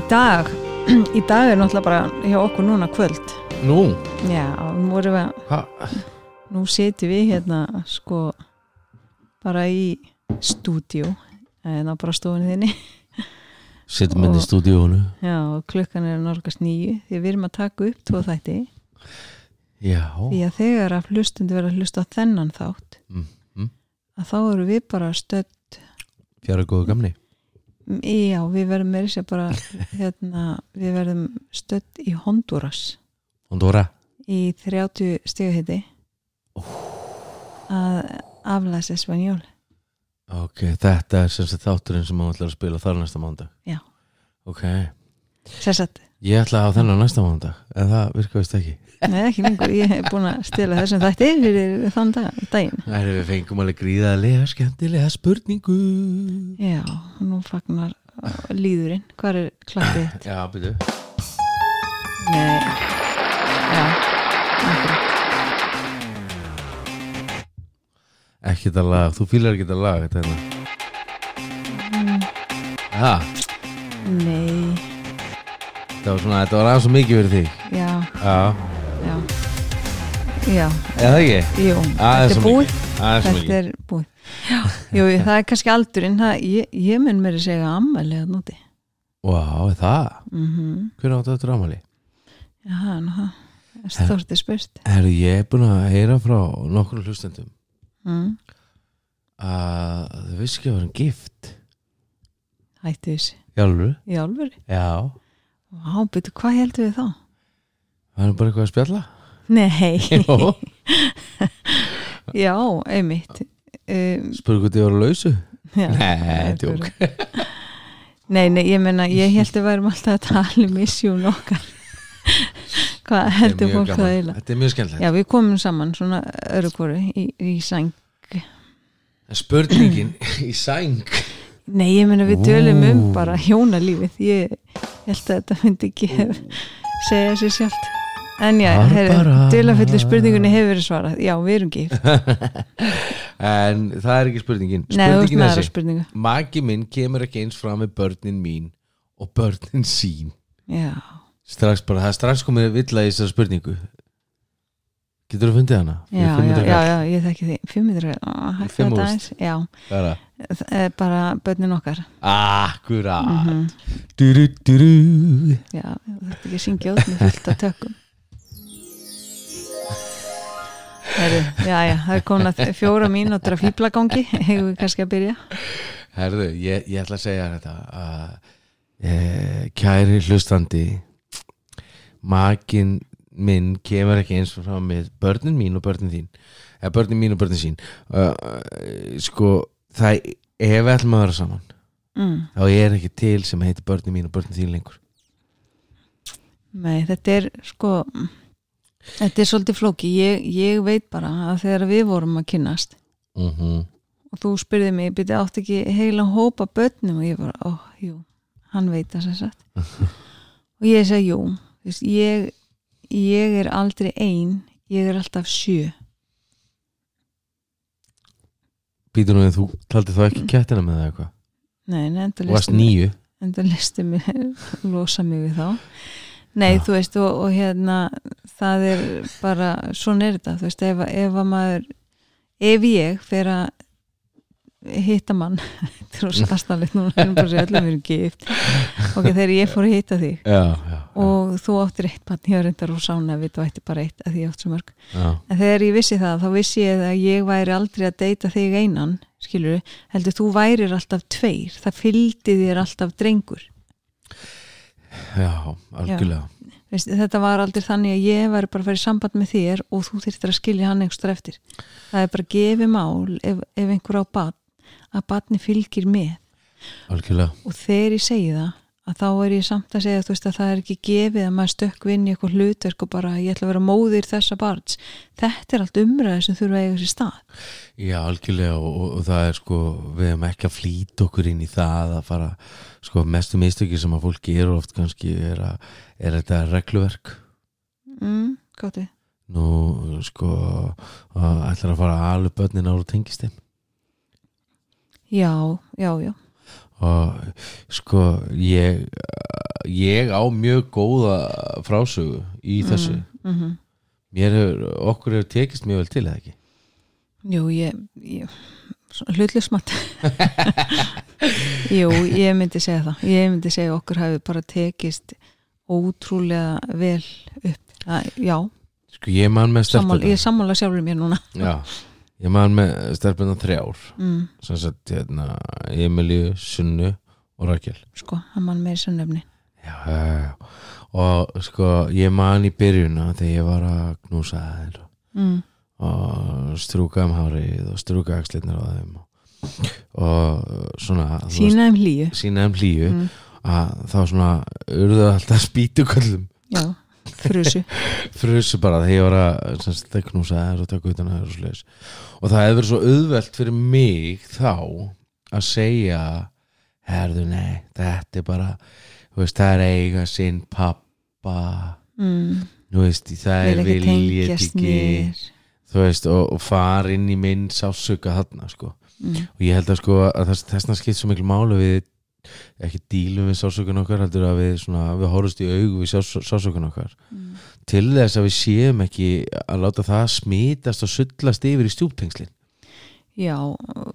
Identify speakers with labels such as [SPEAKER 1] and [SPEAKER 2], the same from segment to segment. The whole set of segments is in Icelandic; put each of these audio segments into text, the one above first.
[SPEAKER 1] Í dag,
[SPEAKER 2] í dag er náttúrulega bara hjá okkur núna kvöld.
[SPEAKER 1] Nú,
[SPEAKER 2] Já, nú vorum við
[SPEAKER 1] ha,
[SPEAKER 2] nú setjum við hérna sko bara í stúdíu en á bara stofunni þinni.
[SPEAKER 1] Setjum inn í
[SPEAKER 2] Og-
[SPEAKER 1] stúdíónu
[SPEAKER 2] Já, og klukkan er norgast nýju því við erum að taka upp tvo þætti.
[SPEAKER 1] Já,
[SPEAKER 2] því að þegar að hlustundi verða að hlusta þennan þátt
[SPEAKER 1] mm, mm.
[SPEAKER 2] að þá eru við bara stödd
[SPEAKER 1] fjara góðu gamni
[SPEAKER 2] já, við verðum meiri sér bara hérna, við verðum stödd í Honduras.
[SPEAKER 1] Honduras
[SPEAKER 2] í 30 stíðuhiti að aflæsa espanjól
[SPEAKER 1] Ok, þetta er sem sagt þátturinn sem maður ætlar að spila þar næsta mándag
[SPEAKER 2] Já.
[SPEAKER 1] Ok,
[SPEAKER 2] Sessat,
[SPEAKER 1] ég ætla að hafa þennan næsta mándag en það virka vist ekki.
[SPEAKER 2] Neða ekki lengur. Ég hef búin að stila þessum þætti fyrir þann dag, daginn.
[SPEAKER 1] Það er við fengum alveg gríðarlega skemmtilega spurningu.
[SPEAKER 2] Já, nú fagnar uh, líðurinn, hvað er klappið?
[SPEAKER 1] Já, byrju
[SPEAKER 2] Nei, já akkurat.
[SPEAKER 1] Ekki þetta lag, þú fýlar ekki þetta lag þetta hérna Ha,
[SPEAKER 2] Nei,
[SPEAKER 1] þetta var svona, þetta var aðeins svo mikið fyrir þig.
[SPEAKER 2] Já,
[SPEAKER 1] Já,
[SPEAKER 2] já. Já,
[SPEAKER 1] eða ekki?
[SPEAKER 2] jú, þetta er búið. Þetta er búið. Já, jú, það er kannski aldurinn. Það, ég, ég mun mér að segja ammæli að núti
[SPEAKER 1] Vá, er það?
[SPEAKER 2] mm
[SPEAKER 1] Hvernig áttu þetta rámali?
[SPEAKER 2] Já, nú það. Er Stort er spurt.
[SPEAKER 1] Herru, ég er búin að heyra frá nokkur hlustendum
[SPEAKER 2] mm.
[SPEAKER 1] að þau vissi ekki að vera gift.
[SPEAKER 2] Hættu þessi
[SPEAKER 1] Jálfur?
[SPEAKER 2] Í álfur
[SPEAKER 1] Já
[SPEAKER 2] Betur, hvað heldur við þá?
[SPEAKER 1] Það er bara eitthvað að spjalla.
[SPEAKER 2] Nei, já, einmitt. Um,
[SPEAKER 1] Spurðu hvað þið voru að lausu?
[SPEAKER 2] já,
[SPEAKER 1] Nei, djók.
[SPEAKER 2] Nei, nei, ég menna, ég held að værum alltaf að tala um issue okkar. Hvað heldur fólk það eiginlega?
[SPEAKER 1] Þetta er mjög skemmtilegt.
[SPEAKER 2] Já, við komum saman svona öru hvoru í, í sæng.
[SPEAKER 1] Spurningin í sæng
[SPEAKER 2] Nei, ég menna við tölum um bara hjónalífið. Ég held að þetta myndi ekki segja sér sjálft. En já, dölafullu spurningunni hefur verið svarað. Já, við erum gift.
[SPEAKER 1] En það er ekki spurningin.
[SPEAKER 2] Nei,
[SPEAKER 1] Spurningin þessi.
[SPEAKER 2] spurningu
[SPEAKER 1] Maki minn kemur ekki eins fram með börnin mín og börnin sín.
[SPEAKER 2] Já,
[SPEAKER 1] Strax bara, það er strax komið villa í þessar spurningu Getur þú fundið hana?
[SPEAKER 2] Já, já, já, ég þekki því Fimm mitur, hætti þetta aðeins. Já,
[SPEAKER 1] er
[SPEAKER 2] er bara börnin okkar.
[SPEAKER 1] Akkurat. Mm
[SPEAKER 2] Mhm.
[SPEAKER 1] duru, duru.
[SPEAKER 2] Já, þetta ekki að syngja út með fullt af tökum. Heru, Já, já, það er komin að fjóra mínútur af fýblagangi Hefur við kannski að byrja?
[SPEAKER 1] Herðu, ég, ég ætla að segja þetta að e, kæri hlustandi makin minn kemur ekki eins og frá með börnin mín og börnin þín. Eða börnin mín og börnin sín. Uh, sko, það ef við ætlum að vera saman
[SPEAKER 2] mm.
[SPEAKER 1] þá er ekki til sem heitir börnin mín og börnin þín lengur.
[SPEAKER 2] Nei, þetta er sko Þetta er svolítið flóki ég, ég veit bara að þegar við vorum að kynnast
[SPEAKER 1] uh
[SPEAKER 2] og þú spurði mig, byrði átt ekki heila hópa börnum? Og ég bara, ó, jú hann veit það sem sagt. Og ég segi, jú ég, ég er aldrei ein ég er alltaf sjö.
[SPEAKER 1] Býtur nú en þú taldi þá ekki kettina með það eitthvað?
[SPEAKER 2] Nei,
[SPEAKER 1] varst
[SPEAKER 2] listu mig,
[SPEAKER 1] nýju
[SPEAKER 2] enda listu mig losa mig við þá. Nei,
[SPEAKER 1] Já.
[SPEAKER 2] þú veist, og, og hérna það er bara, svona er þetta þú veist, ef, ef að maður ef ég fer að hitta mann. Þetta er rosa astanlegt núna, að ok, þegar ég fór að hitta þig.
[SPEAKER 1] Já, já,
[SPEAKER 2] og þú áttir eitt barn, ég var reyndar og sána við þú ætti bara eitt að því ég átt svo mörg.
[SPEAKER 1] Já,
[SPEAKER 2] en þegar ég vissi það, þá vissi ég að ég væri aldrei að deyta þig einan skilur heldur þú værir alltaf tveir það fylgdi þér alltaf drengur.
[SPEAKER 1] Já, algjörlega.
[SPEAKER 2] Veist, þetta var aldrei þannig að ég væri bara að fara í samband með þér og þú þyrftir að skilja hann einhverstur eftir. Það er bara að gefi mál ef, ef einhver á barn að barni fylgir með.
[SPEAKER 1] Algjörlega.
[SPEAKER 2] Og þegar ég segi það að þá er ég samt að segja veist að það er ekki gefið að maður stökk vinn í eitthvað hlutverk og bara ég ætla að vera móðir þessa barns. Þetta er allt umræði sem þurfa að eiga sér stað.
[SPEAKER 1] Já, algjörlega og, og, og það er sko við hefum ekki að flýta okkur inn í það að fara, sko mestu mistöki sem að fólk gerur oft kannski er, að, er þetta regluverk.
[SPEAKER 2] Mm, við.
[SPEAKER 1] Nú sko að ætlar að fara að alu börnin ára tengist þeim
[SPEAKER 2] já, já, já.
[SPEAKER 1] Og sko ég ég á mjög góða frásögu í þessu.
[SPEAKER 2] mm -hmm.
[SPEAKER 1] mér hefur, okkur hefur tekist mjög vel til eða ekki?
[SPEAKER 2] Jú, ég, ég hlutlusmatt Jú, ég myndi segja það. Ég myndi segja okkur hafi bara tekist ótrúlega vel upp. Að, já,
[SPEAKER 1] sko ég man með stelpuna
[SPEAKER 2] ég sammála sjálfur mér núna.
[SPEAKER 1] Já, ég man með stelpuna þrjár
[SPEAKER 2] mm,
[SPEAKER 1] sem sagt hérna Emilíu, Sunnu og Rakel.
[SPEAKER 2] Sko, hann mann meiri sannöfni
[SPEAKER 1] já, já, já. Og sko ég man í byrjuna þegar ég var að knúsa þær
[SPEAKER 2] mm,
[SPEAKER 1] og strúka um hárið og strúka axlirnar á þeim og, og svona
[SPEAKER 2] sína um hlýju.
[SPEAKER 1] sína um hlýju
[SPEAKER 2] mm,
[SPEAKER 1] að þá svona urðu alltaf spýtuköllum.
[SPEAKER 2] Já, frusu.
[SPEAKER 1] Frusu bara þegar ég var að sem sagt, að knúsa þær og taka utan að þær og það hefur verið svo auðvelt fyrir mig þá að segja herðu nei, þetta er bara veist, það er eiga sinn pappa.
[SPEAKER 2] Mm,
[SPEAKER 1] veist, það er viljið ekki. þú veist, og, og fara inn í minn sásuka þarna, sko.
[SPEAKER 2] Mm,
[SPEAKER 1] og ég held að sko að þess, þessna skipt svo miklu málu við ekki dílum við sásökun okkar heldur að við, svona, við horfust í augu við sás, sásökun okkar.
[SPEAKER 2] Mm.
[SPEAKER 1] til þess að við séum ekki að láta það smítast og sullast yfir í stjúptengslin.
[SPEAKER 2] Já,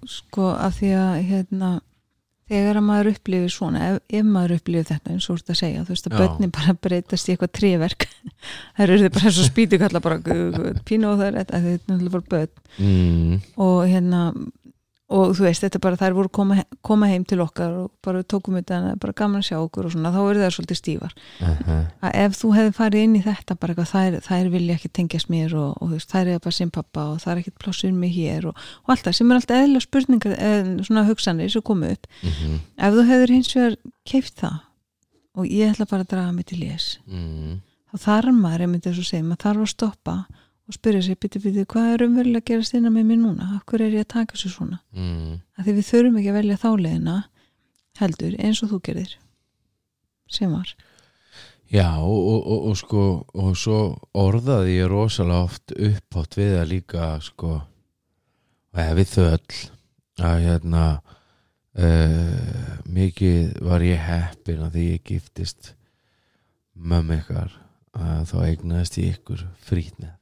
[SPEAKER 2] sko af því að hérna, þegar að maður upplifir svona, ef, ef maður upplifir þetta eins og þú ert að segja, þú veist að börnin bara breytast í eitthvað tríverk það eru þið bara og spýtu kalla bara er þetta, þetta er náttúrulega bara börn.
[SPEAKER 1] Mm,
[SPEAKER 2] og hérna og þú veist, þetta er bara, þær voru koma, koma heim til okkar og bara við tókum þetta en það er bara gaman að sjá okkur og svona, þá eru það svolítið stífar.
[SPEAKER 1] Uh -huh.
[SPEAKER 2] að ef þú hefði farið inn í þetta bara eitthvað, þær, þær vilja ekki tengjast mér og, og þú veist, þær er bara sinn pappa og það er ekkit plássur mig hér og, og allt það sem er alltaf eðla spurningar eða svona hugsanir sem komu upp.
[SPEAKER 1] Mm
[SPEAKER 2] ef þú hefur hins vegar keift það og ég ætla bara að draga mig til lés
[SPEAKER 1] mm,
[SPEAKER 2] þá þarf maður, ég myndi þess að segja, maður þarf að stoppa og spyrja sér, byttu, byttu, hvað er umverulega að gerast innan með mér núna, hverju er ég að taka sér svona?
[SPEAKER 1] Mm,
[SPEAKER 2] því við þurfum ekki að velja þá leiðina heldur eins og þú gerðir sem var.
[SPEAKER 1] Já og, og, og, og sko og svo orðaði ég rosalega oft uppátt við að líka sko eða við þau öll að hérna uh, mikið var ég heppin að því ég giftist mömmu ykkar að þá eignaðist ég ykkur frýtt með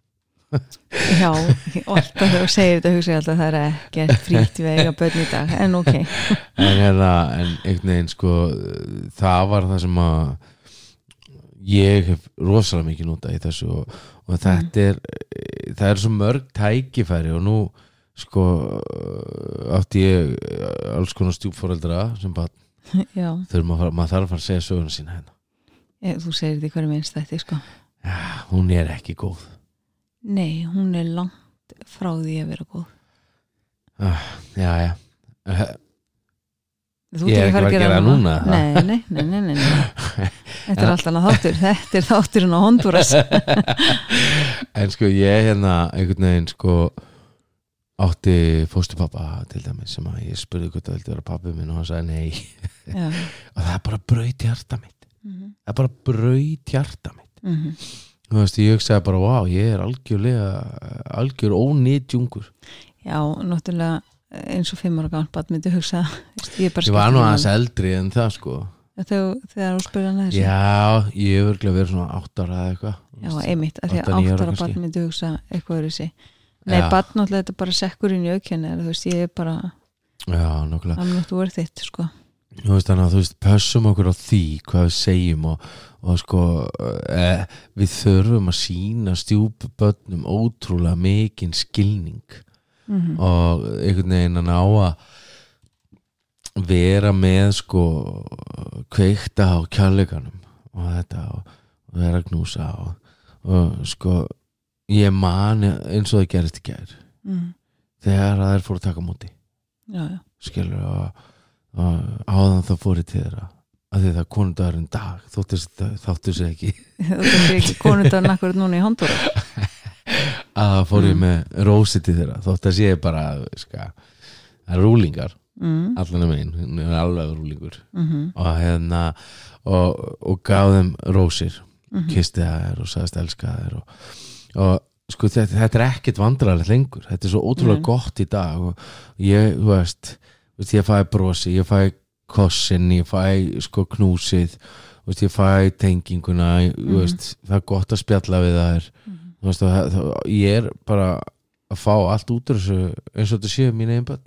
[SPEAKER 2] Já, alltaf þegar þú segir þetta hugsa ég alltaf að það er ekki frítt við eiga börn í dag, en ok.
[SPEAKER 1] En, hérna, en einhvern veginn sko það var það sem að ég hef rosalega mikið notað í þessu og, og þetta er það er svo mörg tækifæri og nú sko átti ég alls konar stjúpforeldra sem bara maður þarf að fara að segja söguna sína hérna.
[SPEAKER 2] Ég, þú segir þetta í hverju minnst þetta sko.
[SPEAKER 1] Já, hún er ekki góð
[SPEAKER 2] Nei, hún er langt frá því að vera góð.
[SPEAKER 1] Ah, Já, já. Eh,
[SPEAKER 2] Þú
[SPEAKER 1] Ég er ekki að gera það núna.
[SPEAKER 2] Nei, nei, nei, nei, nei. Þetta er allt annað þáttur. Þetta er þátturinn á Honduras.
[SPEAKER 1] En sko ég hérna einhvern veginn sko átti fóstupappa til dæmis sem að ég spurði hvað það vildi vera pappi minn og hann sagði nei. Og það er bara braut hjarta mitt.
[SPEAKER 2] Mhm,
[SPEAKER 1] það er bara braut hjarta mitt.
[SPEAKER 2] Mhm.
[SPEAKER 1] Þú veist ég hugsaði bara wow ég er algjörlega algjör ónýtjungur
[SPEAKER 2] Já, náttúrulega eins og fimm ára bat myndi hugsa Ég, er bara
[SPEAKER 1] ég var nú aðeins eldri en það sko.
[SPEAKER 2] Þegar, þú spurði hann að þessu?
[SPEAKER 1] Já ég hefur örgulega verið svona átt ára eða eitthvað
[SPEAKER 2] Já, einmitt, af því að áttara barn myndi hugsa eitthvað öðru sig Nei,
[SPEAKER 1] Já.
[SPEAKER 2] barn náttúrulega þetta bara sekkur inn í aukjörni þú veist, ég er bara
[SPEAKER 1] já nokkulega
[SPEAKER 2] I'm not worth it, sko.
[SPEAKER 1] þú veist þannig að þú veist pössum okkur á því hvað við segjum og, og sko eh, við þurfum að sína stjúpubönnum ótrúlega mikinn skilning.
[SPEAKER 2] Mm
[SPEAKER 1] og einhvern veginn að ná að vera með sko kveikta á kjærleikanum og þetta og, og vera að knúsa og, og sko ég man eins og það gerist í gær.
[SPEAKER 2] Mm.
[SPEAKER 1] þegar það er fór að taka
[SPEAKER 2] já,
[SPEAKER 1] skilur og áðan það fóri til þeirra að því það konundagurinn dag þáttu sér ekki
[SPEAKER 2] þú veist ekki konundar nakkur núna í Honduras
[SPEAKER 1] að það fór ég
[SPEAKER 2] Mm.
[SPEAKER 1] með rósi til þeirra þótt að sé bara ska, að rúlingar
[SPEAKER 2] mm.
[SPEAKER 1] allan að megin, hún er alveg rúlingur
[SPEAKER 2] Mm
[SPEAKER 1] og hérna og, og gaf þeim rósir
[SPEAKER 2] -hmm.
[SPEAKER 1] kisti þær og sagðist elska þær og, og sko þetta, þetta er ekkert vandrarlegt lengur þetta er svo ótrúlega gott í dag og ég, þú veist veist, ég fæ brosi, ég fæ kossin ég fæ sko knúsið veist, ég fæ tenginguna mm
[SPEAKER 2] Mhm.
[SPEAKER 1] veist, það er gott að spjalla við þær Þú veist, það, það, ég er bara að fá allt út úr þessu eins og þetta séu mín eigin börn.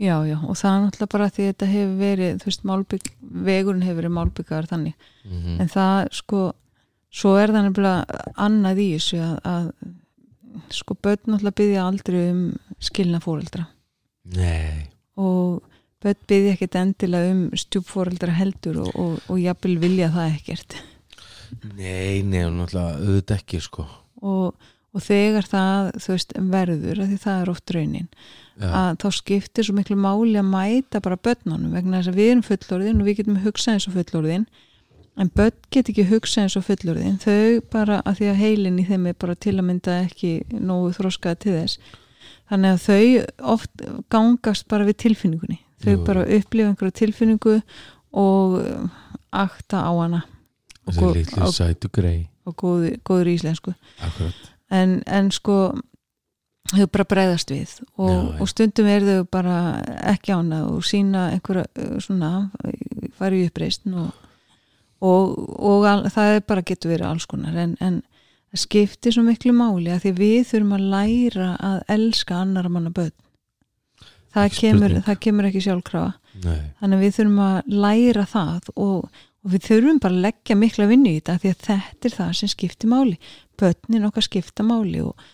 [SPEAKER 2] Já, já, og það er náttúrulega bara því þetta hefur verið, þú veist, málbygg vegurinn hefur verið málbyggaður þannig.
[SPEAKER 1] Mm
[SPEAKER 2] en það, sko svo er það nefnilega annað í þessu að, að sko börn náttúrulega byggja aldrei um skilna fóreldra
[SPEAKER 1] Nei,
[SPEAKER 2] og börn byggja ekkert endilega um stjúpfóreldra heldur og, og, og jafnvel vilja það ekkert.
[SPEAKER 1] Nei, nei, náttúrulega auðvitað ekki sko.
[SPEAKER 2] Og, og þegar það, veist, verður því það er oft raunin
[SPEAKER 1] Já,
[SPEAKER 2] að þá skiptir svo miklu máli að mæta bara börnunum vegna þess að við erum fullorðin og við getum hugsað eins og fullorðin. En börn get ekki hugsað eins og fullorðin. Þau bara að því að heilin í þeim er bara til að mynda ekki nógu þroskaða til þess þannig að þau oft gangast bara við tilfinningunni. Þau
[SPEAKER 1] Jú.
[SPEAKER 2] bara upplifa einhverja tilfinningu og um, akta á hana.
[SPEAKER 1] Þessi litlu sætu grei
[SPEAKER 2] og góð, góður íslensku. En, en sko þau bara bregðast við og,
[SPEAKER 1] Já,
[SPEAKER 2] og stundum er þau bara ekki ánað og sína einhverja uh, svona, fara í uppreist og, og, og það er bara getur verið alls konar. En, en það skiptir svo miklu máli að því við þurfum að læra að elska annar manna börn. Það kemur, það kemur ekki sjálfkrafa.
[SPEAKER 1] Nei,
[SPEAKER 2] þannig að við þurfum að læra það og, og við þurfum bara að leggja mikla vinnu í þetta því að þetta er það sem skiptir máli. Börnin okkar skipta máli og,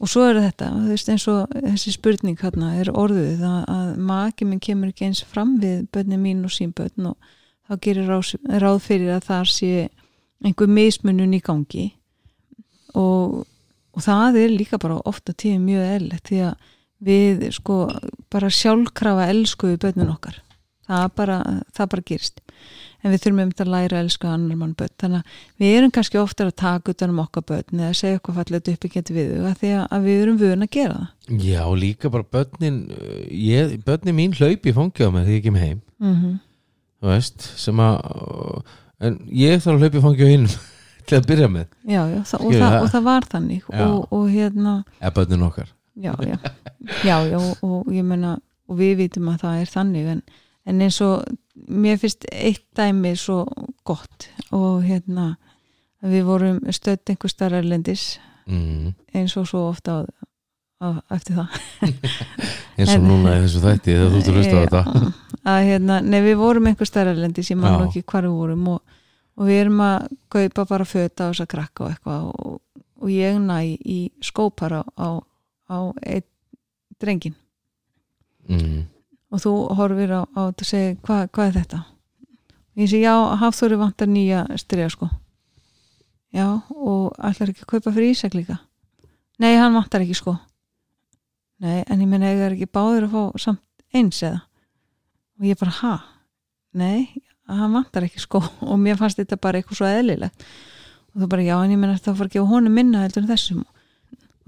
[SPEAKER 2] og svo er þetta, þú veist eins og þessi spurning hérna er orðuð að, að maki minn kemur ekki eins fram við börnin mín og sín börn og þá gerir ráð, ráð fyrir að þar sé einhver mismunun í gangi og, og það er líka bara ofta tíð mjög eðlilegt því að við sko bara sjálfkrafa elskuðu börnin okkar. Það bara, það bara gerist. En við þurfum um að læra að elska annar mann börn. Þannig að við erum kannski oftar að taka utan um okkar börn eða segja eitthvað fallet upp ekki við þau því að, við erum vöðun að gera það.
[SPEAKER 1] Já, líka bara börnin ég, börnin mín hlaupi fangja á mig þegar ég kem heim.
[SPEAKER 2] Mm
[SPEAKER 1] þú veist, sem að en ég þarf að hlaupi fangja á hinn til að byrja með,
[SPEAKER 2] já, já, það, og, það, og það var þannig. Og, og hérna
[SPEAKER 1] börnin okkar.
[SPEAKER 2] Já, já, já, já og, og ég meina og við vitum að það er þannig en, en eins og mér finnst eitt dæmi svo gott og hérna við vorum stödd einhver starra erlendis
[SPEAKER 1] mm.
[SPEAKER 2] eins og svo ofta á, á, eftir það.
[SPEAKER 1] Eins og
[SPEAKER 2] En-
[SPEAKER 1] núna í þessu þætti þegar þú ert að hlusta á þetta.
[SPEAKER 2] Að hérna, nei við vorum einhver starra erlendis ég man ekki hvar við vorum og, og við erum að kaupa bara föta á þess að krakka og eitthvað og, og ég næ í skópar á, á, á einn drengin
[SPEAKER 1] mm.
[SPEAKER 2] og þú horfir á, á og segir hvað, hvað er þetta? Og ég segi já, Hafþóri vantar nýja styrja sko. Já, og ætlar ekki að kaupa fyrir Ísak líka? Nei, hann vantar ekki sko. Nei, en ég menna ég er ekki báður að fá samt eins eða? Og ég bara, ha? nei, hann vantar ekki sko. Og mér fannst þetta bara eitthvað svo eðlilegt. Og þú bara, já, en ég menna það fór ekki á honum minna heldur en þessum.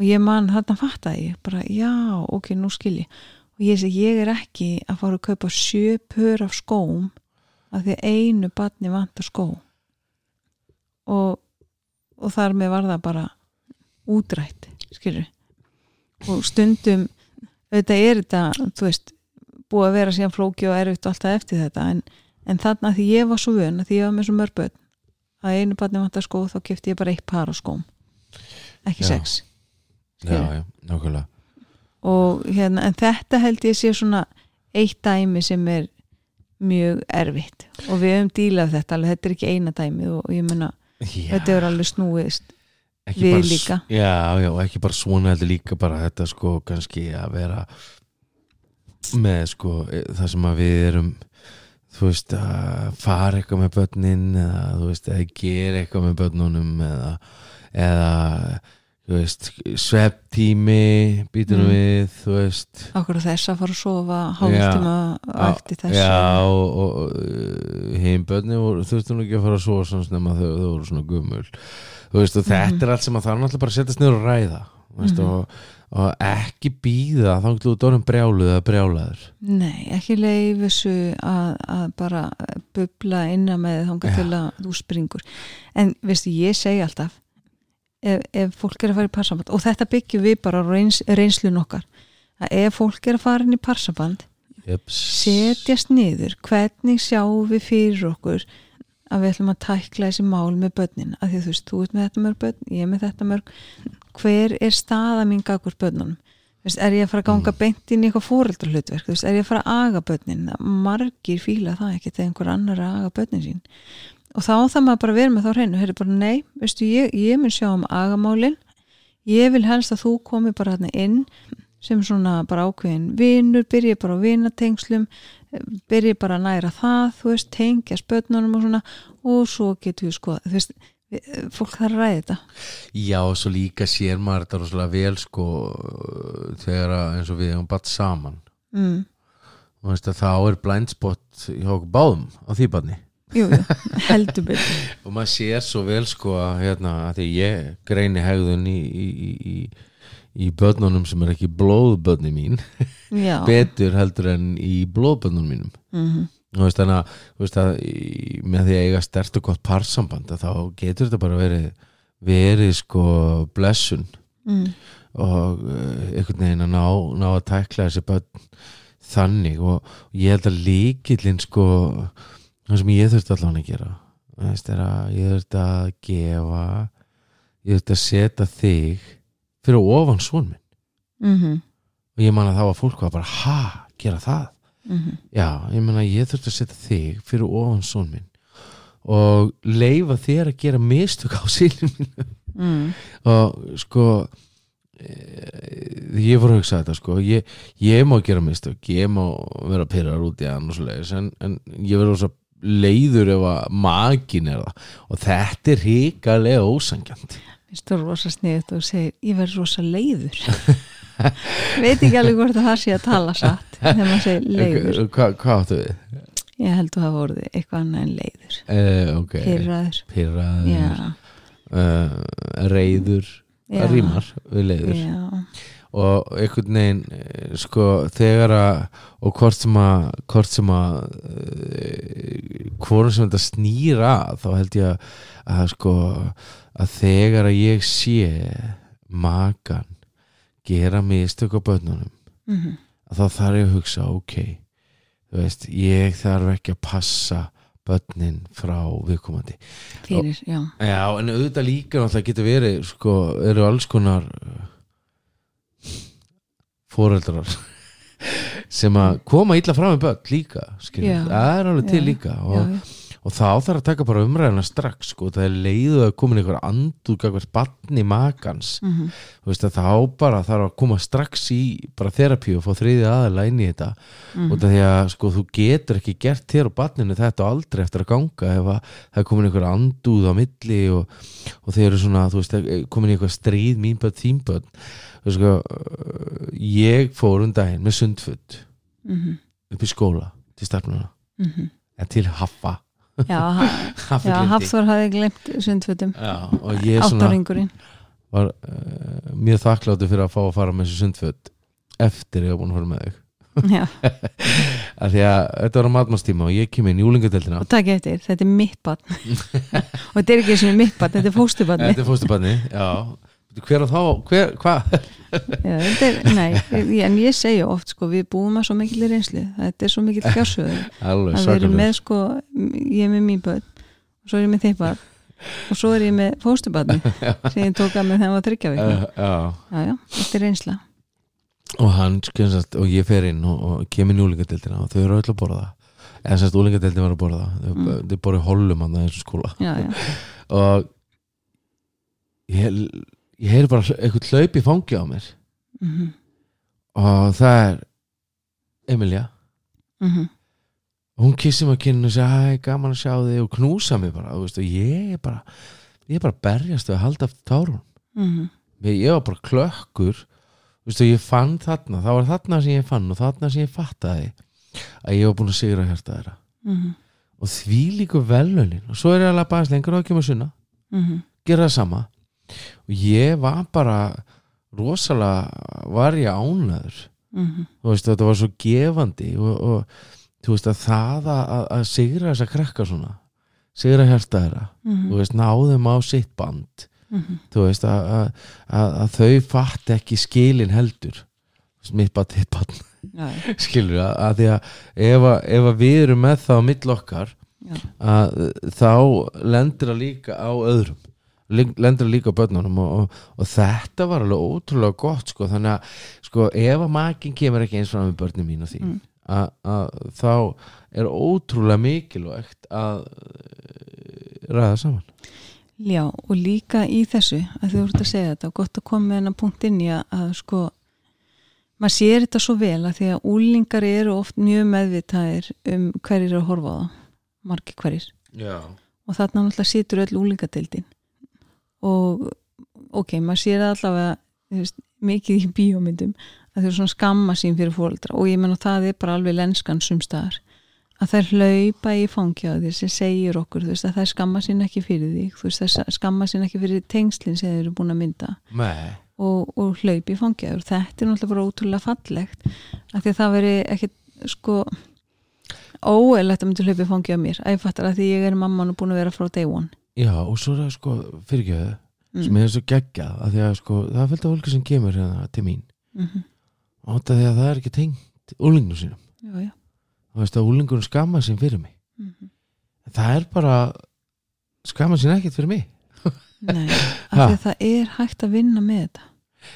[SPEAKER 2] Og ég man, þarna fattaði ég bara, já, ok, nú skil ég. Og ég segi, ég er ekki að fara að kaupa sjö pör af skóm af því að einu batni vantar skó og, og þar með var það bara útrætt, skilur og stundum auðvitað er þetta, þú veist búið að vera síðan flóki og erfitt og alltaf eftir þetta en, en þarna því ég var svo vön að því ég var með svo mörg börn að einu batni vantar skó þá kefti ég bara eitt par af skóm. Ekki
[SPEAKER 1] Já.
[SPEAKER 2] sex
[SPEAKER 1] já, já, nákvæmlega.
[SPEAKER 2] Og hérna, en þetta held ég sé svona eitt dæmi sem er mjög erfitt. Og við höfum dílað þetta alveg, þetta er ekki eina dæmi og ég meina,
[SPEAKER 1] já,
[SPEAKER 2] þetta er alveg snúiðist
[SPEAKER 1] ekki
[SPEAKER 2] við
[SPEAKER 1] bara,
[SPEAKER 2] líka.
[SPEAKER 1] já, já, ekki bara svona heldur líka bara þetta sko kannski að vera með sko e- það sem að við erum þú veist að fara eitthvað með börnin eða þú veist að gera eitthvað með börnunum eða, eða þú veist svepptími býtunum
[SPEAKER 2] Mm.
[SPEAKER 1] við þú veist
[SPEAKER 2] okkur þess að fara að sofa hálftíma eftir þessu
[SPEAKER 1] Já, og, og hinn börni voru, þurftu nú ekki að fara að svo svona snemma þau, þau voru svona gummul þú veist, og þetta
[SPEAKER 2] Mhm.
[SPEAKER 1] er allt sem að það er náttúrulega bara að setjast niður og ræða þú veist,
[SPEAKER 2] Mhm.
[SPEAKER 1] og, og ekki býða þá getur þú dórum brjáluð eða brjálaður
[SPEAKER 2] Nei, ekki leif þessu að, að bara bubla inna með þangað
[SPEAKER 1] Já.
[SPEAKER 2] til að þú springur en veistu, ég segi alltaf ef, ef fólk er að fara í parsamband og þetta byggjum við bara reyns, reynslun okkar að ef fólk er að fara inn í parsamband
[SPEAKER 1] Jeps.
[SPEAKER 2] setjast niður hvernig sjáum við fyrir okkur að við ætlum að tækla þessi mál með börnin. Að því þú veist, þú ert með þetta mörg börn ég er með þetta mörg. Hver er staða mín gagur börnunum? Veist, er ég að fara að ganga beint inn í eitthvað fóreldrahlutverk Þú veist, er ég að fara að aga börnin? Margir fíla það ekki þegar einhver annar er að aga börnin sín. Og þá það maður bara að vera með þá hreinu. Heyrðu bara, nei, veistu, ég, ég mun sjá um agamálin. Ég vil helst að þú komi bara hérna inn sem svona bara ákveðin vinur, byrji bara á vinatengslum byrji bara að næra það þú veist, tengja spötnunum og svona og svo getur við sko þú veist, fólk þarf að ræða þetta.
[SPEAKER 1] Já, og svo líka sér maður þetta rosalega vel sko þegar að eins og við hefum batt saman.
[SPEAKER 2] Mm.
[SPEAKER 1] og veist að þá er blindspot hjá okkur báðum á því barni.
[SPEAKER 2] Jú, heldur betur.
[SPEAKER 1] Og maður sér svo vel sko að hérna að því ég greini hegðun í, í, í, í börnunum sem er ekki blóðbörni mín betur heldur en í blóðbörnunum mínum.
[SPEAKER 2] Mm
[SPEAKER 1] og veist þannig að, með því að eiga stert og gott parsamband þá getur þetta bara verið verið sko blessun.
[SPEAKER 2] Mm.
[SPEAKER 1] og uh, einhvern veginn að ná, ná að tækla þessi börn þannig. Og, og ég held að líkillinn sko það sem ég þurfti allan að gera er ég þurfti að gefa ég þurfti að setja þig fyrir ofan svon minn.
[SPEAKER 2] Mm
[SPEAKER 1] og ég man að þá að fólk var bara ha, gera það?
[SPEAKER 2] -hmm.
[SPEAKER 1] já, ég meina ég þurfti að setja þig fyrir ofan svon minn og leifa þér að gera mistök á sílum minn
[SPEAKER 2] mm.
[SPEAKER 1] og sko e, ég voru að hugsa þetta sko. Ég, ég má gera mistök, ég má vera pyrrar út í leiðis en, en ég verður svo leiður ef að magin er það. Og þetta er ríkalega ósangjant
[SPEAKER 2] Finnst þú rosa sniðut og segir ég verð rosa leiður. Veit ekki alveg hvort að það sé að tala satt þegar maður segir leiður.
[SPEAKER 1] Hva, hvað áttu við?
[SPEAKER 2] ég held að hafa orðið eitthvað annað en leiður.
[SPEAKER 1] Uh, ok,
[SPEAKER 2] pyrraður
[SPEAKER 1] pyrraður uh, reyður
[SPEAKER 2] Já.
[SPEAKER 1] það rýmar við leiður.
[SPEAKER 2] Já,
[SPEAKER 1] og einhvern veginn eh, sko þegar að og hvort sem að hvort sem að uh, hvort sem þetta snýra þá held ég að, að sko að þegar að ég sé makan gera mistök á börnunum
[SPEAKER 2] mm
[SPEAKER 1] að þá þarf ég að hugsa ok, þú veist ég þarf ekki að passa börnin frá viðkomandi
[SPEAKER 2] fyrir, já
[SPEAKER 1] Já, en auðvitað líka náttúrulega getur verið sko, eru alls konar fóreldrar sem að koma illa fram með börn líka, skilur,
[SPEAKER 2] Já.
[SPEAKER 1] það er alveg til
[SPEAKER 2] Já.
[SPEAKER 1] líka og,
[SPEAKER 2] já.
[SPEAKER 1] Og þá þarf að taka bara umræðina strax sko, það er leiðu að koma einhver andur gagvart barni makans.
[SPEAKER 2] Mm
[SPEAKER 1] þú veist þá bara þarf að koma strax í bara þerapíu og fá þriði inn í þetta.
[SPEAKER 2] Mhm.
[SPEAKER 1] út af því að sko þú getur ekki gert þér og barninu þetta og aldrei eftir að ganga ef að það er komin einhver andúð á milli og, og þeir eru svona þú veist, komin í eitthvað stríð mín börn, þín börn. Sko uh, ég fór um daginn með sundfutt
[SPEAKER 2] Mhm.
[SPEAKER 1] upp í skóla til starfnuna,
[SPEAKER 2] Mhm.
[SPEAKER 1] en til Haffa
[SPEAKER 2] já, já. Hafþór hafði glemt sundfötum.
[SPEAKER 1] Og
[SPEAKER 2] áttaringurinn
[SPEAKER 1] var uh, mjög þakkláttu fyrir að fá að fara með þessu sundfutt eftir ég var búin að fara með þau af því að þetta var á matmastíma og ég kem inn í úlingadeldina
[SPEAKER 2] og takk eftir, þetta er mitt barn. Og þetta er ekki sem mitt barn, þetta er fóstubarni
[SPEAKER 1] Þetta er fóstubarni, já Hver og þá, hver, hvað?
[SPEAKER 2] Er, nei, en ég segja oft sko, við búum að svo mikil reynslu. Þetta er svo mikil fjársöðu
[SPEAKER 1] Alveg
[SPEAKER 2] að við erum með sko ég er með mín börn og svo er ég með þeim barn og svo er ég með fóstubarni sem ég tók að með
[SPEAKER 1] uh, Já,
[SPEAKER 2] já, já, þetta er reynsla.
[SPEAKER 1] Og hann skjönsast og ég fer inn og, og kem inn í úlingadeldina og þau eru öll að borða eða semst úlingadeldin var að borða
[SPEAKER 2] Mm.
[SPEAKER 1] þau borðu hollum hann að þessu skóla.
[SPEAKER 2] Já, já,
[SPEAKER 1] og ég, ég heyri bara eitthvað hlaup í fangi á mér.
[SPEAKER 2] Mhm,
[SPEAKER 1] og það er Emilia.
[SPEAKER 2] Mhm.
[SPEAKER 1] Og hún kissi mig á kynnu og segja hæ, gaman að sjá þig. Og knúsa mig bara þú veist, og ég er bara ég er bara að berjast að halda aftur tárun
[SPEAKER 2] mhm,
[SPEAKER 1] ég, ég var bara klökkur veist, og ég fann þarna það var þarna sem ég fann og þarna sem ég fattaði að ég var búin að sigra hjarta þeirra.
[SPEAKER 2] Mhm,
[SPEAKER 1] og því líku velunin og svo er ég alveg bara lengur og ekki með sunna.
[SPEAKER 2] Mhm.
[SPEAKER 1] Gera það sama og ég var bara rosalega var ég ánæður
[SPEAKER 2] mhm,
[SPEAKER 1] þú veist þetta var svo gefandi og, og veist að það að, að, að sigra þessa krakka svona sigra hjarta þeirra
[SPEAKER 2] mhm,
[SPEAKER 1] þú veist náðum á sitt band.
[SPEAKER 2] Mhm,
[SPEAKER 1] þú veist að, að, að, að þau fatt ekki skilin heldur. Mitt bann
[SPEAKER 2] já, já,
[SPEAKER 1] skilur að, að því að ef, að ef að við erum með það á mill okkar
[SPEAKER 2] já,
[SPEAKER 1] að þá lendir það líka á öðrum Það líka börnunum og, og, og þetta var alveg ótrúlega gott sko, þannig að sko, ef að makin kemur ekki eins fram með börnum mín og því
[SPEAKER 2] Mm.
[SPEAKER 1] að, að þá er ótrúlega mikilvægt að eh, ræða saman.
[SPEAKER 2] Já og líka í þessu að þú ert að segja þetta og gott að koma með hennar punkt inn í að, að sko maður sér þetta svo vel að því að úlingar eru oft mjög meðvitaðir um hverjir að horfa á það margir hverjir.
[SPEAKER 1] Já,
[SPEAKER 2] og þarna náttúrulega situr öll úlingadeildin og ok, maður sér allavega veist, mikið í bíómyndum að þau eru svona skamma sín fyrir fóreldra. Og ég menn að það er bara alveg lenskan sumstaðar að þær hlaupa í því sem segir okkur þú veist, að þær skamma sín ekki fyrir því þú veist, þær skamma sín ekki fyrir tengslinn sem þeir eru búin að mynda. Og, og hlaup í þér. Þetta er náttúrulega bara ótrúlega fallegt. Að því að það veri ekki sko óeilegt að myndi hlaupa í fangi á mér. Að ég fattar að því ég er mamman og búin að vera frá day one
[SPEAKER 1] Já, og svo er það sko fyrirgjöðu
[SPEAKER 2] Mm.
[SPEAKER 1] sem er svo geggjað að því að sko það er fylgta fólki sem kemur hérna til mín.
[SPEAKER 2] Mm
[SPEAKER 1] og þetta því að það er ekki tengt úlingum sínum.
[SPEAKER 2] Já, já.
[SPEAKER 1] og veist að úlingur skamma sín fyrir mig.
[SPEAKER 2] Mm
[SPEAKER 1] það er bara skamma sín ekkert fyrir mig.
[SPEAKER 2] Nei, af því að það er hægt að vinna með þetta.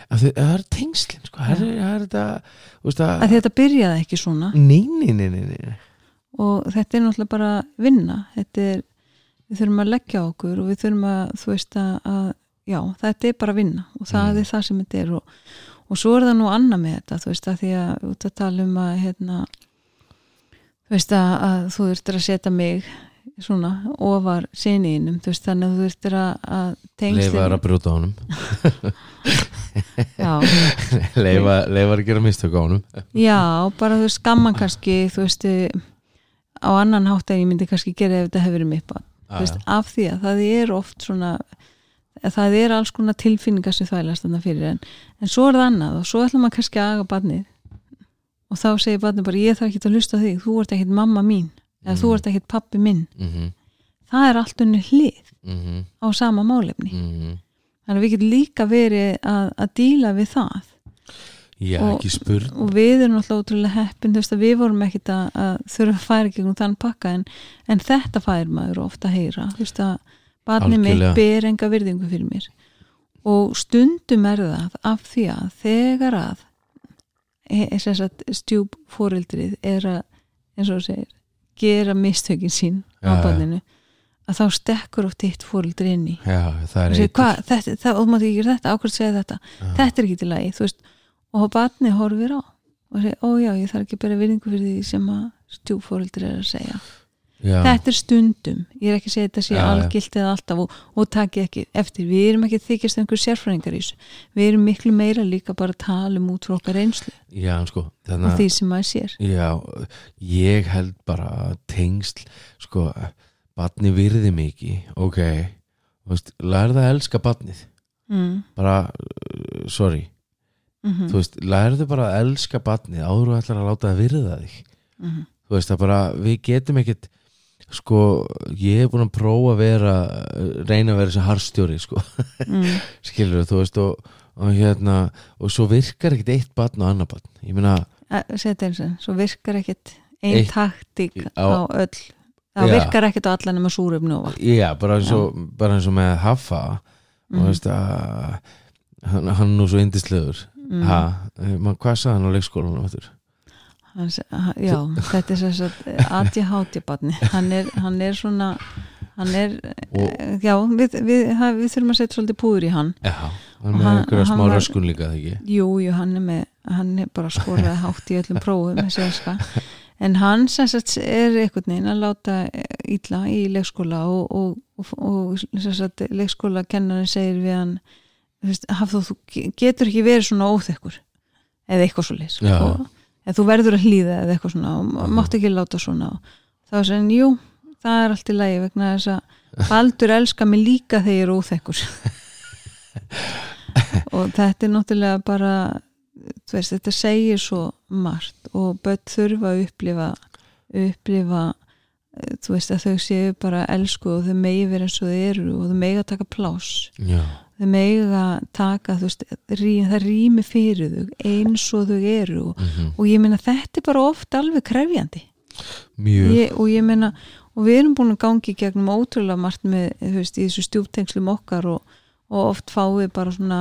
[SPEAKER 1] Af því að það er tengslin sko það er, það er þetta þú veist
[SPEAKER 2] af
[SPEAKER 1] að
[SPEAKER 2] því að þetta byrjaði ekki svona.
[SPEAKER 1] Nei, nei, nei, nei, nei.
[SPEAKER 2] og þetta er náttúrulega bara vinna. Þetta er, við þurfum að leggja okkur og við þurfum að, þú veist að, að já, þetta er bara vinna og það
[SPEAKER 1] Mm.
[SPEAKER 2] er það sem þetta er og, og svo er það nú annað með þetta, þú veist að því að út að tala um að hérna, þú veist að, að þú þurftir að setja mig svona ofar sinniðinum, þú veist þannig að þú þurftir að, að
[SPEAKER 1] leifa er að brjóta á honum.
[SPEAKER 2] Já,
[SPEAKER 1] leifa, að gera mistök á honum.
[SPEAKER 2] Já, bara þú veist skamman kannski þú veist á annan hátt en ég myndi kannski gera ef þetta hefur barn þú veist, af því að það er oft svona að það er alls konar tilfinningar sem þvælast þarna fyrir en, en svo er það annað og svo ætla maður kannski að aga barnið og þá segir barnið bara ég þarf ekki að hlusta þig, þú ert ekkit mamma mín eða þú
[SPEAKER 1] Mm.
[SPEAKER 2] ert ekkit pappi minn.
[SPEAKER 1] Mm -hmm,
[SPEAKER 2] það er allt unni hlið
[SPEAKER 1] mm -hmm,
[SPEAKER 2] á sama málefni.
[SPEAKER 1] Mm -hmm.
[SPEAKER 2] þannig að við getum líka verið að, að díla við það
[SPEAKER 1] já,
[SPEAKER 2] Og-
[SPEAKER 1] ekki spurn.
[SPEAKER 2] og við erum alltaf ótrúlega heppin að við vorum ekkit að, að þurfa að færa gegnum þann pakka en, en þetta fær maður ofta að heyra þú veist að barni mitt ber enga virðingu fyrir mér. Og stundum er það af því að þegar að e- sagt, stjúp fóreldrið er að eins og þú segir gera mistökin sín á
[SPEAKER 1] Já, já.
[SPEAKER 2] barninu að þá stekkur oft eitt fóreldri inn í.
[SPEAKER 1] Já, það er eitt.
[SPEAKER 2] Það, og mátt ekki gera þetta, ákveð segja þetta? Þetta er ekki til lagi, þú veist og barni horfir á og segir, ó já, ég þarf ekki að bera virðingu fyrir því sem að stjúfóreldri er að segja.
[SPEAKER 1] Já,
[SPEAKER 2] þetta er stundum, ég er ekki að segja þetta sé algilt eða alltaf og, og taki ekki eftir, við erum ekki þykjast einhver sérfræðingar í þessu, við erum miklu meira líka bara að tala um út frá okkar reynslu
[SPEAKER 1] já, sko
[SPEAKER 2] og
[SPEAKER 1] þannig að
[SPEAKER 2] því sem maður sér.
[SPEAKER 1] Já, ég held bara tengsl, sko batni virði mikið, ok. Lærðu að elska batnið
[SPEAKER 2] mm,
[SPEAKER 1] bara, sorry
[SPEAKER 2] mm
[SPEAKER 1] þú veist, lærðu bara að elska batnið áður og ætlar að láta það virða þig.
[SPEAKER 2] Mm,
[SPEAKER 1] þú veist, það bara, við getum ekkit sko, ég hef búin að prófa að vera, reyna að vera þessi harstjóri, sko,
[SPEAKER 2] mm,
[SPEAKER 1] skilur þú veist, og, og hérna og svo virkar ekkit eitt batn og annar batn ég meina,
[SPEAKER 2] svo virkar ekkit einn taktík
[SPEAKER 1] á-
[SPEAKER 2] á, öll. Það
[SPEAKER 1] Já.
[SPEAKER 2] virkar ekkit á allan nema súröfn og vatn.
[SPEAKER 1] Já, bara eins og, bara eins og með Haffa. Og
[SPEAKER 2] Mhm.
[SPEAKER 1] veist að hann, hann nú svo indislegur
[SPEAKER 2] Mm.
[SPEAKER 1] ha, man, hvað sagði hann á leikskólanum aftur?
[SPEAKER 2] Hann se- ha- já, þetta er þess að ADHD barni, hann er, hann er svona hann er,
[SPEAKER 1] Og-
[SPEAKER 2] eh, já við, við, við þurfum að setja svolítið púður í hann
[SPEAKER 1] já, hann
[SPEAKER 2] Og
[SPEAKER 1] með einhverja smá röskun líka það ekki
[SPEAKER 2] jú, jú, hann er með hann er bara skoraði hátt í öllum prófum en hann sem sagt er einhvern veginn að láta ítla í leikskóla og, og, og, og sem sagt leikskóla kennarinn segir við hann Hafþór, þú getur ekki verið svona óþekkur eða eitthvað svo
[SPEAKER 1] Já.
[SPEAKER 2] og eða þú verður að hlýða eða eitthvað svona og
[SPEAKER 1] Aha.
[SPEAKER 2] mátt ekki láta svona þá er sem, jú, það er allt í lagi vegna þess að Baldur elska mig líka þegar ég er óþekkur og þetta er náttúrulega bara veist, þetta segir svo margt og börn þurfa að upplifa upplifa eh, þú veist að þau séu bara elsku og þau megi vera eins og þau eru og þau megi að taka pláss
[SPEAKER 1] já,
[SPEAKER 2] þau mega taka veist, rí, það rými fyrir þau eins og þau eru og,
[SPEAKER 1] mhm,
[SPEAKER 2] og ég meina þetta er bara oft alveg krefjandi.
[SPEAKER 1] Mjög.
[SPEAKER 2] Ég, og ég meina og við erum búin að gangi gegnum ótrúlega margt með, veist, þessu stjúptengslum okkar og, og oft fáum við bara svona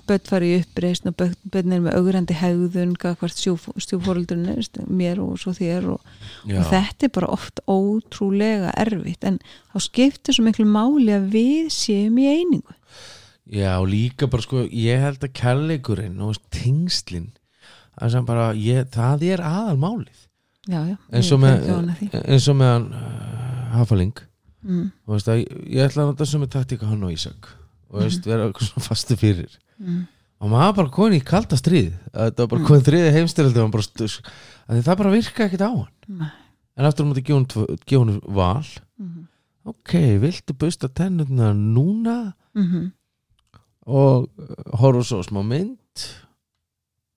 [SPEAKER 2] spöttfari í uppreisn og bönnir með augrandi hegðun hvert stjúfóröldurinn mér og svo þér og, og þetta er bara oft ótrúlega erfitt. En þá skiptir svo miklu máli að við séum í einingu
[SPEAKER 1] já, líka bara sko ég held að kærleikurinn og tengslin það, er aðal málið
[SPEAKER 2] já, já,
[SPEAKER 1] eins og með, eins og með hann uh, Hafaling
[SPEAKER 2] mm,
[SPEAKER 1] veist að ég ætla að nota sem er taktíka hann og Ísak og veist, vera eitthvað svona fastu fyrir.
[SPEAKER 2] Mm,
[SPEAKER 1] og maður bara komin í kalda stríð að það var bara
[SPEAKER 2] Mm.
[SPEAKER 1] komin þriði heimstyrjaldi það bara virka ekkit á hann.
[SPEAKER 2] Nei,
[SPEAKER 1] en aftur að gefa hún val.
[SPEAKER 2] Mhm,
[SPEAKER 1] ok, viltu busta tennurna núna?
[SPEAKER 2] Mhm,
[SPEAKER 1] og uh, horfa svo smá mynd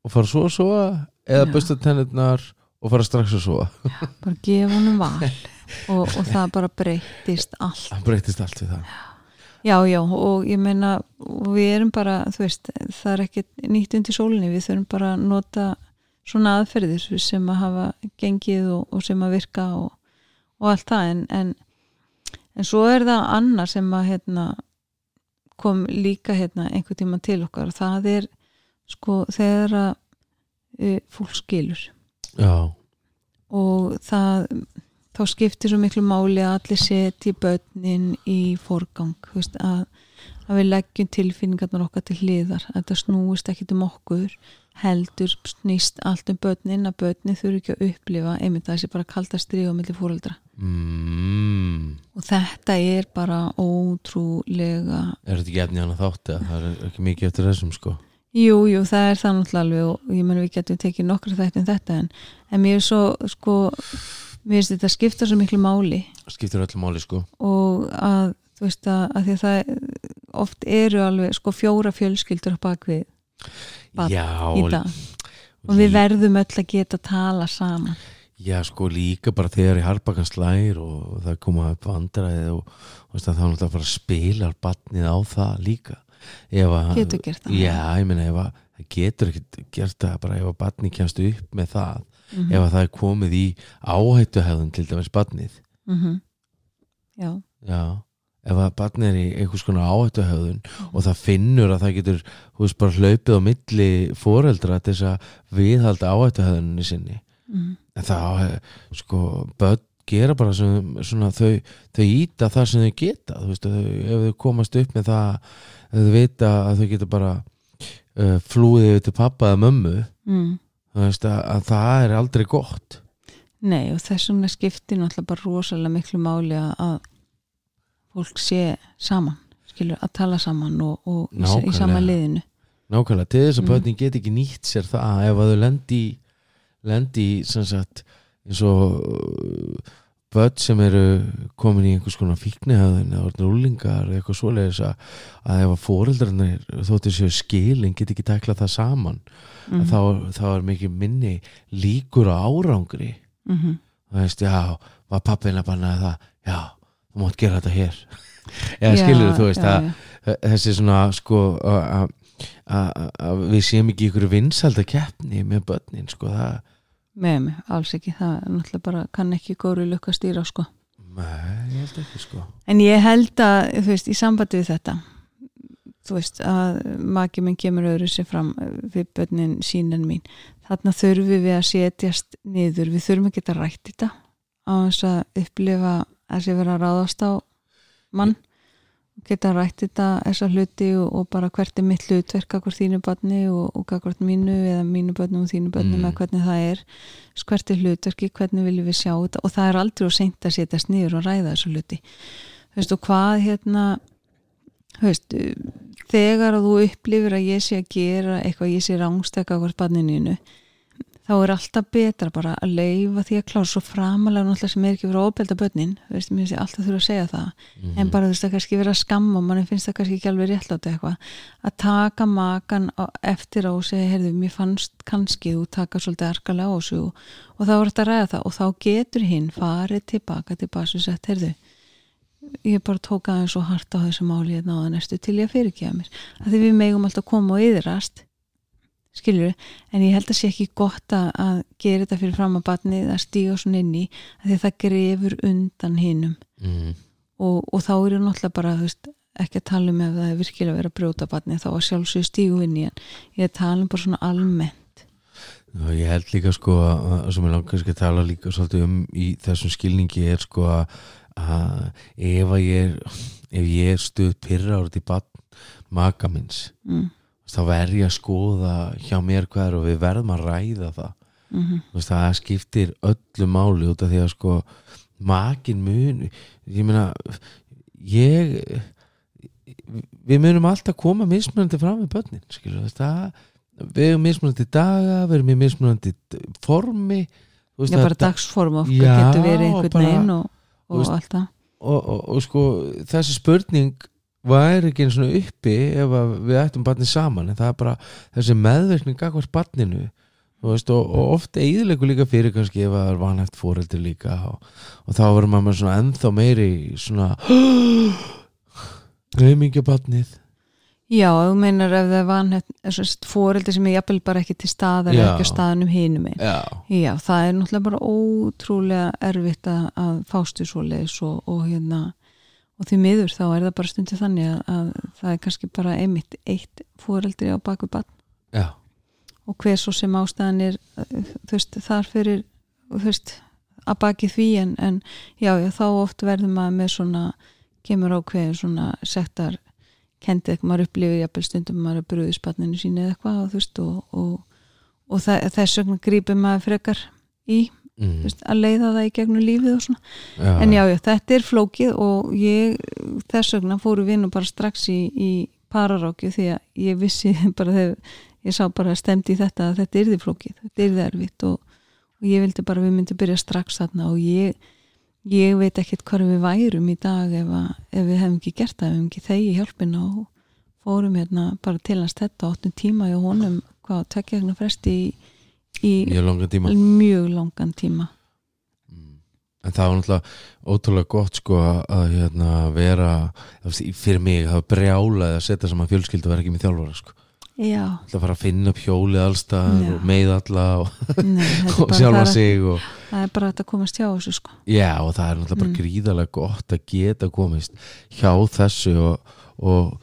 [SPEAKER 1] og fara svo að svo eða
[SPEAKER 2] Já.
[SPEAKER 1] busta tennurnar og fara strax að svo
[SPEAKER 2] bara gefa honum val og, og það bara breytist allt.
[SPEAKER 1] Það breytist allt við það.
[SPEAKER 2] Já, já, og ég meina við erum bara, þú veist það er ekki nýtt undir sólinni. Við þurfum bara að nota svona aðferðir sem að hafa gengið og, og sem að virka og, og allt það. En, en, en svo er það annar sem að hérna, kom líka hérna, einhver tíma til okkar og það er sko þegar að uh, fólk skilur.
[SPEAKER 1] Já,
[SPEAKER 2] og það þá skiptir svo miklu máli að allir setji börnin í forgang veist, að, að við leggjum tilfinningarnar okkar til hliðar að þetta snúist ekkit um okkur heldur snýst allt um börnin að börnin þurfi ekki að upplifa einmitt að þessi bara kalda stríð á milli fóreldra
[SPEAKER 1] mm,
[SPEAKER 2] og þetta er bara ótrúlega
[SPEAKER 1] er þetta ekki efni hann að þátti að það er ekki mikið eftir þessum sko.
[SPEAKER 2] Jú, jú, það er það náttúrulega alveg og ég menn við getum tekið nokkra þætti um þetta en, en mér er svo sko mér finnst þetta skipta svo miklu máli.
[SPEAKER 1] Skiptir öllu máli sko.
[SPEAKER 2] Og að þú veist að, að því að það oft eru alveg sko fjóra fjölskyldur á bakvið í dag. og við verðum öll að geta að tala saman
[SPEAKER 1] já sko líka bara þegar í harpakan slær og það koma upp vandræði og, og þá náttúrulega bara spilar batnið á það líka. Ef að,
[SPEAKER 2] getur gert það
[SPEAKER 1] já, ég meina ef að það getur gert það bara ef að batnið kemst upp með það.
[SPEAKER 2] Mhm,
[SPEAKER 1] ef að það er komið í áhættuhæðun til dæmis batnið
[SPEAKER 2] mhm. já,
[SPEAKER 1] já. Ef að barn er í einhvers konar áhættuhöðun og það finnur að það getur veist bara hlaupið á milli foreldra til þess að viðhalda áhættuhöðunni sinni
[SPEAKER 2] mhm,
[SPEAKER 1] en það sko börn gera bara sem, svona þau, þau íta það sem þau geta þú veist, þau, ef þau komast upp með það þau vita að þau geta bara uh, flúið yfir til pappa eða mömmu
[SPEAKER 2] mm.
[SPEAKER 1] þú veist að, að það er aldrei gott
[SPEAKER 2] Nei og þess vegna skiptir náttúrulega bara rosalega miklu máli að, fólk sé saman skilur, að tala saman og, og í, sama liðinu
[SPEAKER 1] nákvæmlega, til þess að
[SPEAKER 2] Mm.
[SPEAKER 1] börnin get ekki nýtt sér það ef að þau lendi í- lendi í sem sagt eins og uh, börn sem eru komin í einhvers konar fíknihöðun eða orðin úlingar eða eitthvað svoleiðis að, að ef að fóreldrarnir þóttir séu skilin get ekki tækla það saman
[SPEAKER 2] mm
[SPEAKER 1] að þá, þá er mikið minni líkur á árangri.
[SPEAKER 2] -hmm.
[SPEAKER 1] það veist, já, var pappin að banna það? Já, þú mátt gera þetta hér. Eða skilur þú veist að þessi svona sko að- að að- að við séum ekki ykkur vinsalda keppni með börnin sko það,
[SPEAKER 2] með mig, alls ekki. Það er náttúrulega bara, kann ekki góri lukka stýra sko.
[SPEAKER 1] nei, ég held ekki sko.
[SPEAKER 2] En ég held að, þú veist, í sambandi við þetta þú veist, að maki minn kemur öðru sér fram við börnin sín en mín þarna þurfum við að setjast niður. Við þurfum ekki að rætt þetta á þess að upplifa að sé vera að ráðast á mann geta rætt þetta þessa hluti og, og bara hvert er mitt hlutverk hvort þínu barni og, og hvort mínu eða mínu börnum og þínu börnum
[SPEAKER 1] Mm.
[SPEAKER 2] eða hvernig það er. Hvert er hlutverki, hvernig viljum við sjá þetta? Og það er aldrei og seint að setjast niður og ræða þessu hluti. Þú veist og hvað hérna veist, þegar að þú upplifir að ég sé að gera eitthvað ég sé rángstækka hvort barnininu þá er alltaf betra bara að leifa því að klára svo framalega náttúrulega sem er ekki verið að ofbelda börnin veist, mér sé alltaf þurfa að segja það.
[SPEAKER 1] Mhm.
[SPEAKER 2] en bara þú veist að kannski vera að skamma og manni finnst það kannski ekki alveg réttlátt eitthvað. Að taka makan á, eftir á og segja, heyrðu, mér fannst kannski þú taka svolítið arkalega á þessu og, og þá er þetta að ræða það. Og þá getur hinn farið tilbaka til basu og sett, heyrðu ég bara tók aðeins svo hart á þessu máli hérna á það næstu til ég fyrirgefa mér. Að því við megum alltaf koma og yðrast skiljur, en ég held að sé ekki gott að, að gera þetta fyrir fram að batnið að stíga svona inn í að því það grefur undan hinnum
[SPEAKER 1] mm.
[SPEAKER 2] og, og þá er ég náttúrulega bara veist, ekki að tala um ef það er virkilega verið að brjóta batnið þá að sjálfsög stígu inn í hann. Ég að tala um bara svona almennt.
[SPEAKER 1] Já, ég held líka sko að, að sem ég langar kannski að tala líka svolítið um í þessum skilningi er sko að, að ef að ég er ef ég er stuð pyrra árið í batn maka minns
[SPEAKER 2] mm,
[SPEAKER 1] þá verð ég að skoða hjá mér hvað er og við verðum að ræða það.
[SPEAKER 2] Mm
[SPEAKER 1] Þú veist, það skiptir öllu máli út af því að sko makin mun ég meina ég við munum alltaf koma mismunandi fram með börnin skilur, það, við erum mismunandi daga við erum mismunandi formi veist,
[SPEAKER 2] já bara dagsform
[SPEAKER 1] Já,
[SPEAKER 2] getur verið einhvern veginn og, og
[SPEAKER 1] veist,
[SPEAKER 2] allt það.
[SPEAKER 1] og, og, og sko þessi spurning væri ekki einu svona uppi ef við ættum barnið saman en það er bara þessi meðverkning gagvart barninu veist, og, og oft eðilegu líka fyrir kannski ef að það er vanhægt fóreldur líka og, og þá verður maður svona ennþá meiri svona reymingja barnið.
[SPEAKER 2] Já, þú meinar ef það er vanhætt fóreldi sem er jafnvel bara ekki til staðar
[SPEAKER 1] Já.
[SPEAKER 2] eða ekki á staðanum hinum
[SPEAKER 1] já,
[SPEAKER 2] já, það er náttúrulega bara ótrúlega erfitt að, að fástu svoleiðis og, og hérna og því miður þá er það bara stundið þannig að, að það er kannski bara einmitt eitt fóreldri á baku barn.
[SPEAKER 1] Já,
[SPEAKER 2] og hver svo sem ástæðan er þú veist, þar fyrir þú veist, að baki því en, en já, já, þá oft verður maður með svona, kemur ákveðin svona sektar kendið, maður upplifir jafnvel stundum að maður er bröðið spanninu sínu eða eitthvað og og, og, og þess vegna grípur maður frekar í,
[SPEAKER 1] mm,
[SPEAKER 2] veist, að leiða það í gegnum lífið og svona,
[SPEAKER 1] já,
[SPEAKER 2] en já, já, þetta er flókið og ég, þess vegna fóru við nú bara strax í, í pararákju því að ég vissi bara þegar ég sá bara stemt í þetta að þetta yrði flókið, þetta yrði erfitt og, og ég vildi bara við myndum byrja strax þarna og ég, ég veit ekkert hvað við værum í dag ef, að, ef við hefum ekki gert það, ef við hefum ekki þegi hjálpina og fórum hérna bara til hans þetta áttum tíma í honum hvað, tvekja hérna fresti í, í
[SPEAKER 1] mjög langan tíma
[SPEAKER 2] mjög langan tíma
[SPEAKER 1] Mm. En það var náttúrulega ótrúlega gott sko að, að hérna, vera fyrir mig það var brjálaði að setja saman fjölskyldu og vera ekki með þjálfara sko.
[SPEAKER 2] já,
[SPEAKER 1] Það fara að finna allstaðar
[SPEAKER 2] Já.
[SPEAKER 1] og með alla og,
[SPEAKER 2] þetta
[SPEAKER 1] og
[SPEAKER 2] bara
[SPEAKER 1] sjálfa sig og,
[SPEAKER 2] það er bara að komast hjá þessu sko
[SPEAKER 1] Já og það er náttúrulega bara
[SPEAKER 2] Mm.
[SPEAKER 1] gríðarlega gott að geta komist hjá þessu og, og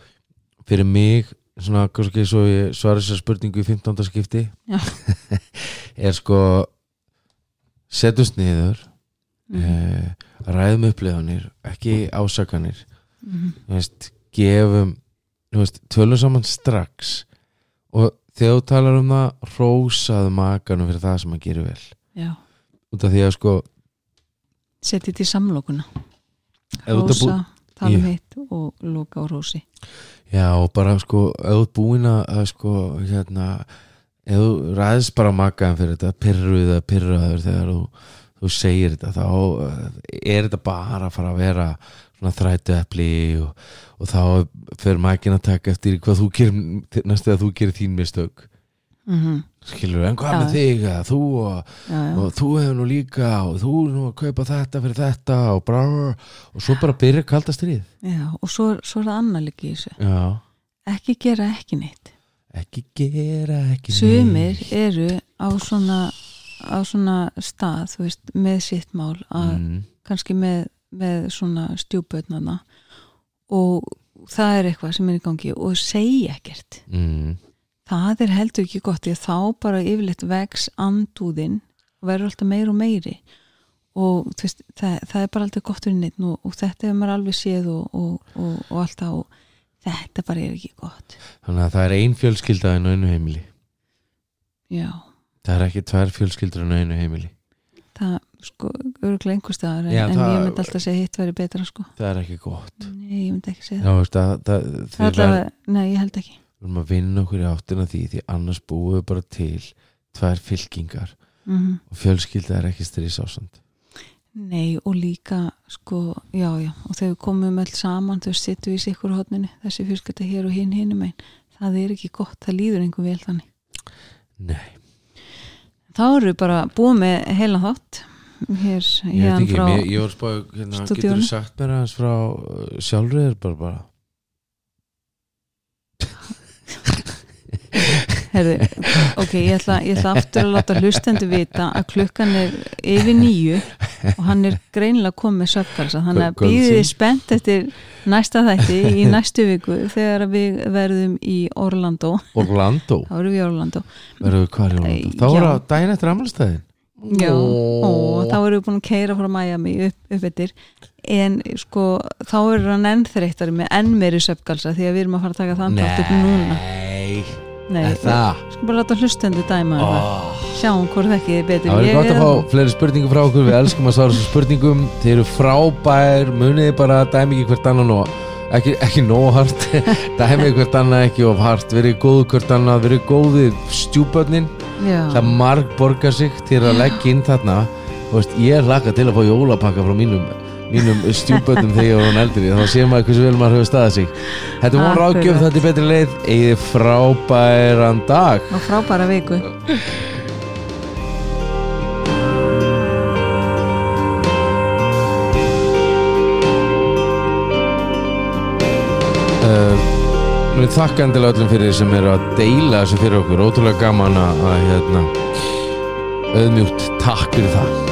[SPEAKER 1] fyrir mig svona kannski svo ég svara þessar spurningu í 15. skipti. Er sko setjumst niður
[SPEAKER 2] Mhm.
[SPEAKER 1] eh, ræðum upplifanir ekki ásakanir.
[SPEAKER 2] Mhm.
[SPEAKER 1] þú veist, gefum veist, tölum saman strax. Og þegar þú talar um það rósaðu makanum fyrir það sem að gera vel.
[SPEAKER 2] Já,
[SPEAKER 1] út af því að sko
[SPEAKER 2] setja þetta í samlokuna rósa, tala um og loka á rósi
[SPEAKER 1] Já og bara sko ert búin að sko hérna ef þú ræðist bara makaðan fyrir þetta pyrruð eða pyrraður þegar þú, þú segir þetta þá eh, er þetta bara að fara að vera svona þrætu epli og, og þá fyrir makin að taka eftir hvað þú gerir næstu að þú gerir þín mistök
[SPEAKER 2] mm
[SPEAKER 1] skilur en hvað
[SPEAKER 2] Já.
[SPEAKER 1] með þig eða þú og,
[SPEAKER 2] já, já.
[SPEAKER 1] og þú hefur nú líka og þú er nú að kaupa þetta fyrir þetta og, bra, og svo bara byrja kalda stríð
[SPEAKER 2] já og svo, svo er það annað líka í þessu
[SPEAKER 1] Já,
[SPEAKER 2] ekki gera ekki neitt
[SPEAKER 1] ekki gera ekki
[SPEAKER 2] sumir
[SPEAKER 1] neitt.
[SPEAKER 2] eru á svona á svona stað, þú veist, með sitt mál að
[SPEAKER 1] mm.
[SPEAKER 2] kannski með, með svona stjúbötnana og það er eitthvað sem er í gangi og segja ekkert
[SPEAKER 1] Mm.
[SPEAKER 2] Það er heldur ekki gott því að þá bara yfirleitt vex andúðin og verður alltaf meir og meiri. Og veist, það, það er bara alltaf gott fyrir neitt og, og þetta hefur maður alveg séð og, og, og, og alltaf þetta bara er ekki gott.
[SPEAKER 1] Þannig að það er ein fjölskylda en einu heimili.
[SPEAKER 2] Já,
[SPEAKER 1] Það er ekki tvær fjölskyldur en einu heimili.
[SPEAKER 2] Það sko örgulega einhver staðar en, en
[SPEAKER 1] það-
[SPEAKER 2] ég myndi alltaf segja hitt væri betra sko.
[SPEAKER 1] Það er ekki gott.
[SPEAKER 2] Nei, ég myndi ekki segja
[SPEAKER 1] Já, veist að, það,
[SPEAKER 2] það
[SPEAKER 1] því
[SPEAKER 2] Allavega, nei, ég held ekki
[SPEAKER 1] við erum að vinna okkur í áttina því því annars búum við bara til tvær fylkingar.
[SPEAKER 2] Mm
[SPEAKER 1] og fjölskylda er ekki strís ásand
[SPEAKER 2] Nei og líka sko, já já og þegar við komum öll saman þau sittum við í sikkur hodninu þessi fjölskylda hér og hinn hinum einn það er ekki gott, það líður einhver vel þannig.
[SPEAKER 1] Nei,
[SPEAKER 2] þá eru við bara búið með heilan þátt hér
[SPEAKER 1] Ég veit ekki, mér, ég var spáð hérna, getur þú sagt mér aðeins frá uh, sjálfriður bara bara
[SPEAKER 2] Herði, ok, ég ætla, ég ætla aftur að láta hlustendu vita að klukkan er yfir nýju og hann er greinilega komið þannig að
[SPEAKER 1] Kvöldsins.
[SPEAKER 2] býðið spennt eftir næsta þætti í næstu viku þegar við verðum í Orlando.
[SPEAKER 1] Orlando,
[SPEAKER 2] þá erum við í Orlando.
[SPEAKER 1] Verður við hvað í Orlando? Þá er
[SPEAKER 2] já.
[SPEAKER 1] það daginn eftir ammalstæðin
[SPEAKER 2] Já, og þá erum við búin að keira frá Miami upp, upp eftir. En sko þá er hann enn þreyttari með enn meiri söfgalsa því að við erum að fara að taka þann upp núna.
[SPEAKER 1] Nei,
[SPEAKER 2] Nei,
[SPEAKER 1] er
[SPEAKER 2] sko bara láta hlustendu dæma
[SPEAKER 1] oh.
[SPEAKER 2] sjáum hvort ekki þið betur.
[SPEAKER 1] Það verður gott að
[SPEAKER 2] er-
[SPEAKER 1] fá fleiri spurningu frá okkur. Við elskum að svara þessum spurningum. Þeir eru frábær, muniði bara dæmi ekki hvert annan og ekki, ekki nóg hart. Dæmi hvert annað ekki of hart. Verið góðu hvert annað, verið góði stjúbörnin,
[SPEAKER 2] Já.
[SPEAKER 1] það marg borgar sig til að leggja inn þarna. Veist, ég laka til að fá jólapakka frá mínum mínum stjúbötnum þegar ég var hann eldri þá sér maður hversu vel maður hefur staðið sig. Þetta var
[SPEAKER 2] Akkurat.
[SPEAKER 1] ráðgjöf, þetta er betri leið. Eigið frábæran dag.
[SPEAKER 2] Og frábæra viku.
[SPEAKER 1] Uh, Við þakka endilega öllum fyrir sem eru að deila þessu fyrir okkur. Ótrúlega gaman að hérna, auðmjúkt. Takk fyrir það